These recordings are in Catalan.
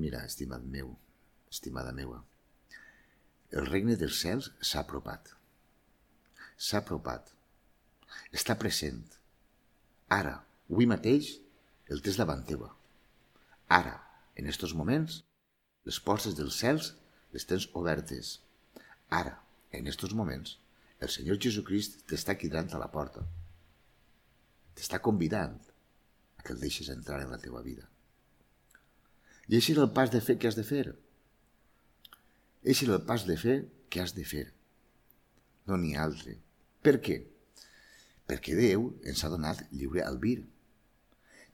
Mira, estimat meu, estimada meua, el regne dels cels s'ha apropat. S'ha apropat. Està present. Ara, avui mateix, el tens davant teva. Ara, en estos moments, les portes dels cels les tens obertes. Ara, en estos moments, el Senyor Jesucrist t'està cridant a la porta. T'està convidant a que el deixes entrar en la teva vida. I així és el pas de fer que has de fer. Així és el pas de fer que has de fer. No n'hi ha altre. Per què? Perquè Déu ens ha donat lliure albir.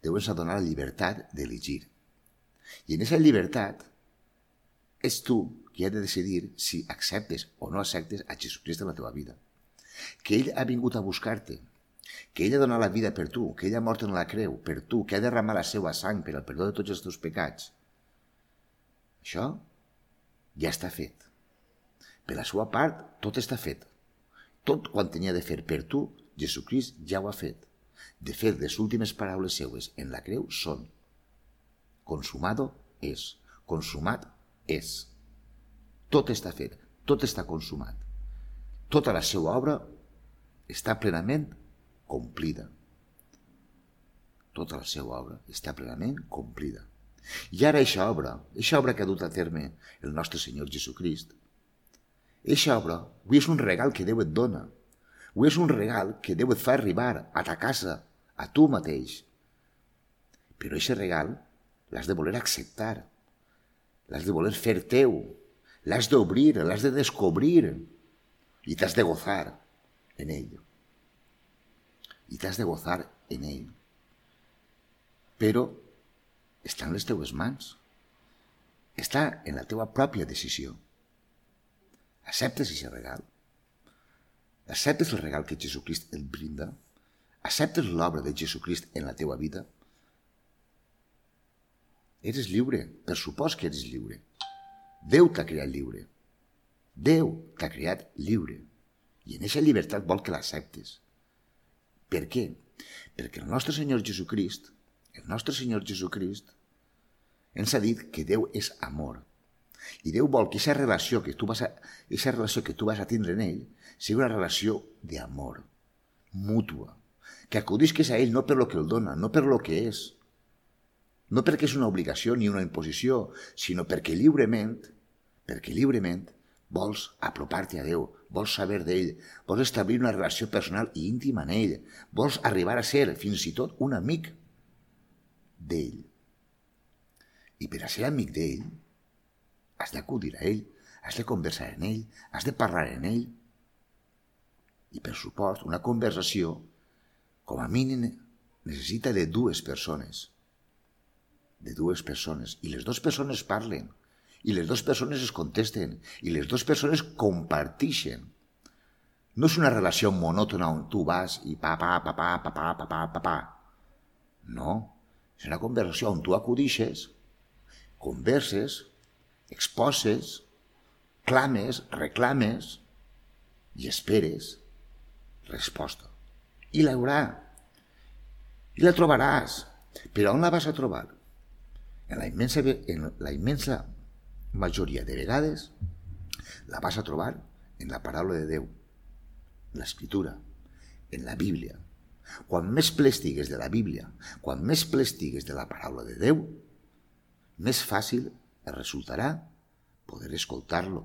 Déu ens ha donat la llibertat d'elegir. I en aquesta llibertat és tu qui has de decidir si acceptes o no acceptes a Jesucrist en la teva vida. Que ell ha vingut a buscar-te, que ell ha donat la vida per tu, que ell ha mort en la creu per tu, que ha derramat la seva sang per al perdó de tots els teus pecats. Això ja està fet. Per la seva part, tot està fet. Tot quan tenia de fer per tu, Jesucrist ja ho ha fet. De fet, les últimes paraules seues en la creu són consumado és, consumat és. Tot està fet, tot està consumat. Tota la seva obra està plenament complida. Tota la seva obra està plenament complida. I ara aquesta obra, aquesta obra que ha dut a terme el nostre Senyor Jesucrist, aquesta obra avui és un regal que Déu et dona. Avui és un regal que Déu et fa arribar a ta casa, a tu mateix. Però aquest regal l'has de voler acceptar, l'has de voler fer teu, l'has d'obrir, l'has de descobrir i t'has de gozar en ell. I t'has de gozar en ell. Però està en les teues mans. Està en la teua pròpia decisió. Acceptes aquest regal? Acceptes el regal que Jesucrist et brinda? Acceptes l'obra de Jesucrist en la teua vida? Eres lliure, per supòs que eres lliure. Déu t'ha creat lliure. Déu t'ha creat lliure. I en aquesta llibertat vol que l'acceptes. Per què? Perquè el nostre Senyor Jesucrist, el nostre Senyor Jesucrist, ens ha dit que Déu és amor. I Déu vol que aquesta relació que tu vas a, aquesta relació que tu vas a tindre en ell sigui una relació d'amor, mútua, que acudisques a ell no per lo que el dona, no per lo que és, no perquè és una obligació ni una imposició, sinó perquè lliurement, perquè lliurement vols apropar-te a Déu, vols saber d'ell, vols establir una relació personal i íntima en ell, vols arribar a ser fins i tot un amic d'ell. I per a ser amic d'ell, has d'acudir a ell, has de conversar en ell, has de parlar en ell. I per supost, una conversació, com a mínim, necessita de dues persones de dues persones i les dues persones parlen i les dues persones es contesten i les dues persones compartixen. No és una relació monòtona on tu vas i pa, pa, pa, pa, pa, pa, pa, pa, pa. No, és una conversació on tu acudixes, converses, exposes, clames, reclames i esperes resposta. I l'haurà. I la trobaràs. Però on la vas a trobar? en la immensa, en la immensa majoria de vegades la vas a trobar en la paraula de Déu, en l'escritura, en la Bíblia. Quan més ple estigues de la Bíblia, quan més ple estigues de la paraula de Déu, més fàcil et resultarà poder escoltar-lo,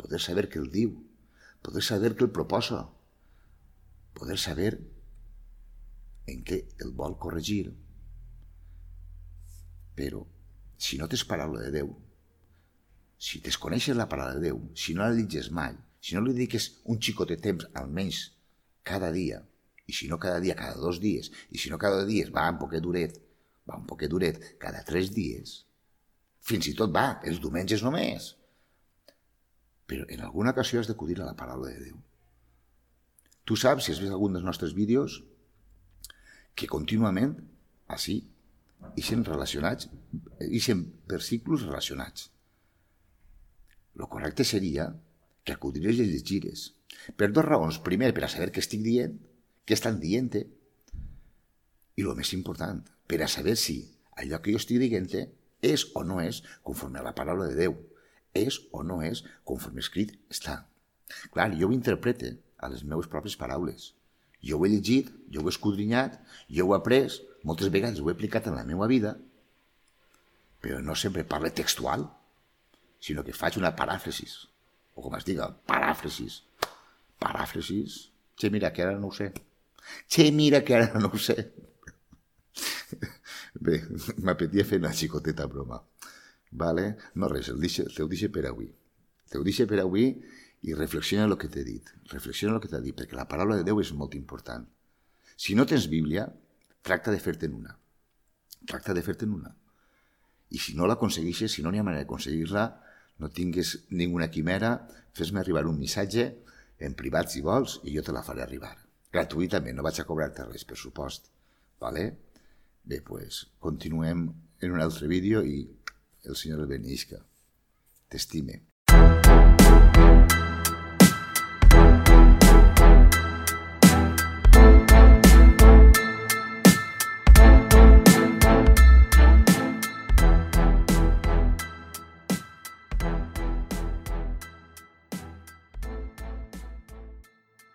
poder saber què el diu, poder saber què el proposa, poder saber en què el vol corregir, però, si no tens paraula de Déu, si desconeixes la paraula de Déu, si no la llitges mai, si no li dediques un xicot de temps almenys cada dia, i si no cada dia, cada dos dies, i si no cada dies va un poquet duret, va un poquet duret, cada tres dies, fins i tot va, els diumenges només. Però en alguna ocasió has d'acudir a la paraula de Déu. Tu saps, si has vist algun dels nostres vídeos, que contínuament, així, ixen relacionats, ixen versículos relacionats. Lo correcte seria que acudires i llegires. Per dues raons. Primer, per a saber què estic dient, què estan dient i el més important, per a saber si allò que jo estic dient És o no és conforme a la paraula de Déu. És o no és conforme escrit està. Clar, jo ho interprete a les meves pròpies paraules. Jo ho he llegit, jo ho he escudrinyat, jo ho he après, moltes vegades ho he aplicat en la meva vida, però no sempre parle textual, sinó que faig una paràfrasis, o com es diga, paràfrasis. Paràfrasis? Che, mira, que ara no ho sé. Che, mira, que ara no ho sé. Bé, m'apetia fer una xicoteta broma. Vale? No res, el dixe, te ho dixe per avui. Te ho dixe per avui i reflexiona el que t'he dit. Reflexiona el que t'he dit, perquè la paraula de Déu és molt important. Si no tens Bíblia, tracta de fer-te'n una. Tracta de fer-te'n una. I si no l'aconseguixes, si no n'hi ha manera d'aconseguir-la, no tingues ninguna quimera, fes-me arribar un missatge en privat si vols i jo te la faré arribar. Gratuïtament, no vaig a cobrar-te res, per supost. Vale? Bé, pues, continuem en un altre vídeo i el Senyor el benisca. T'estime.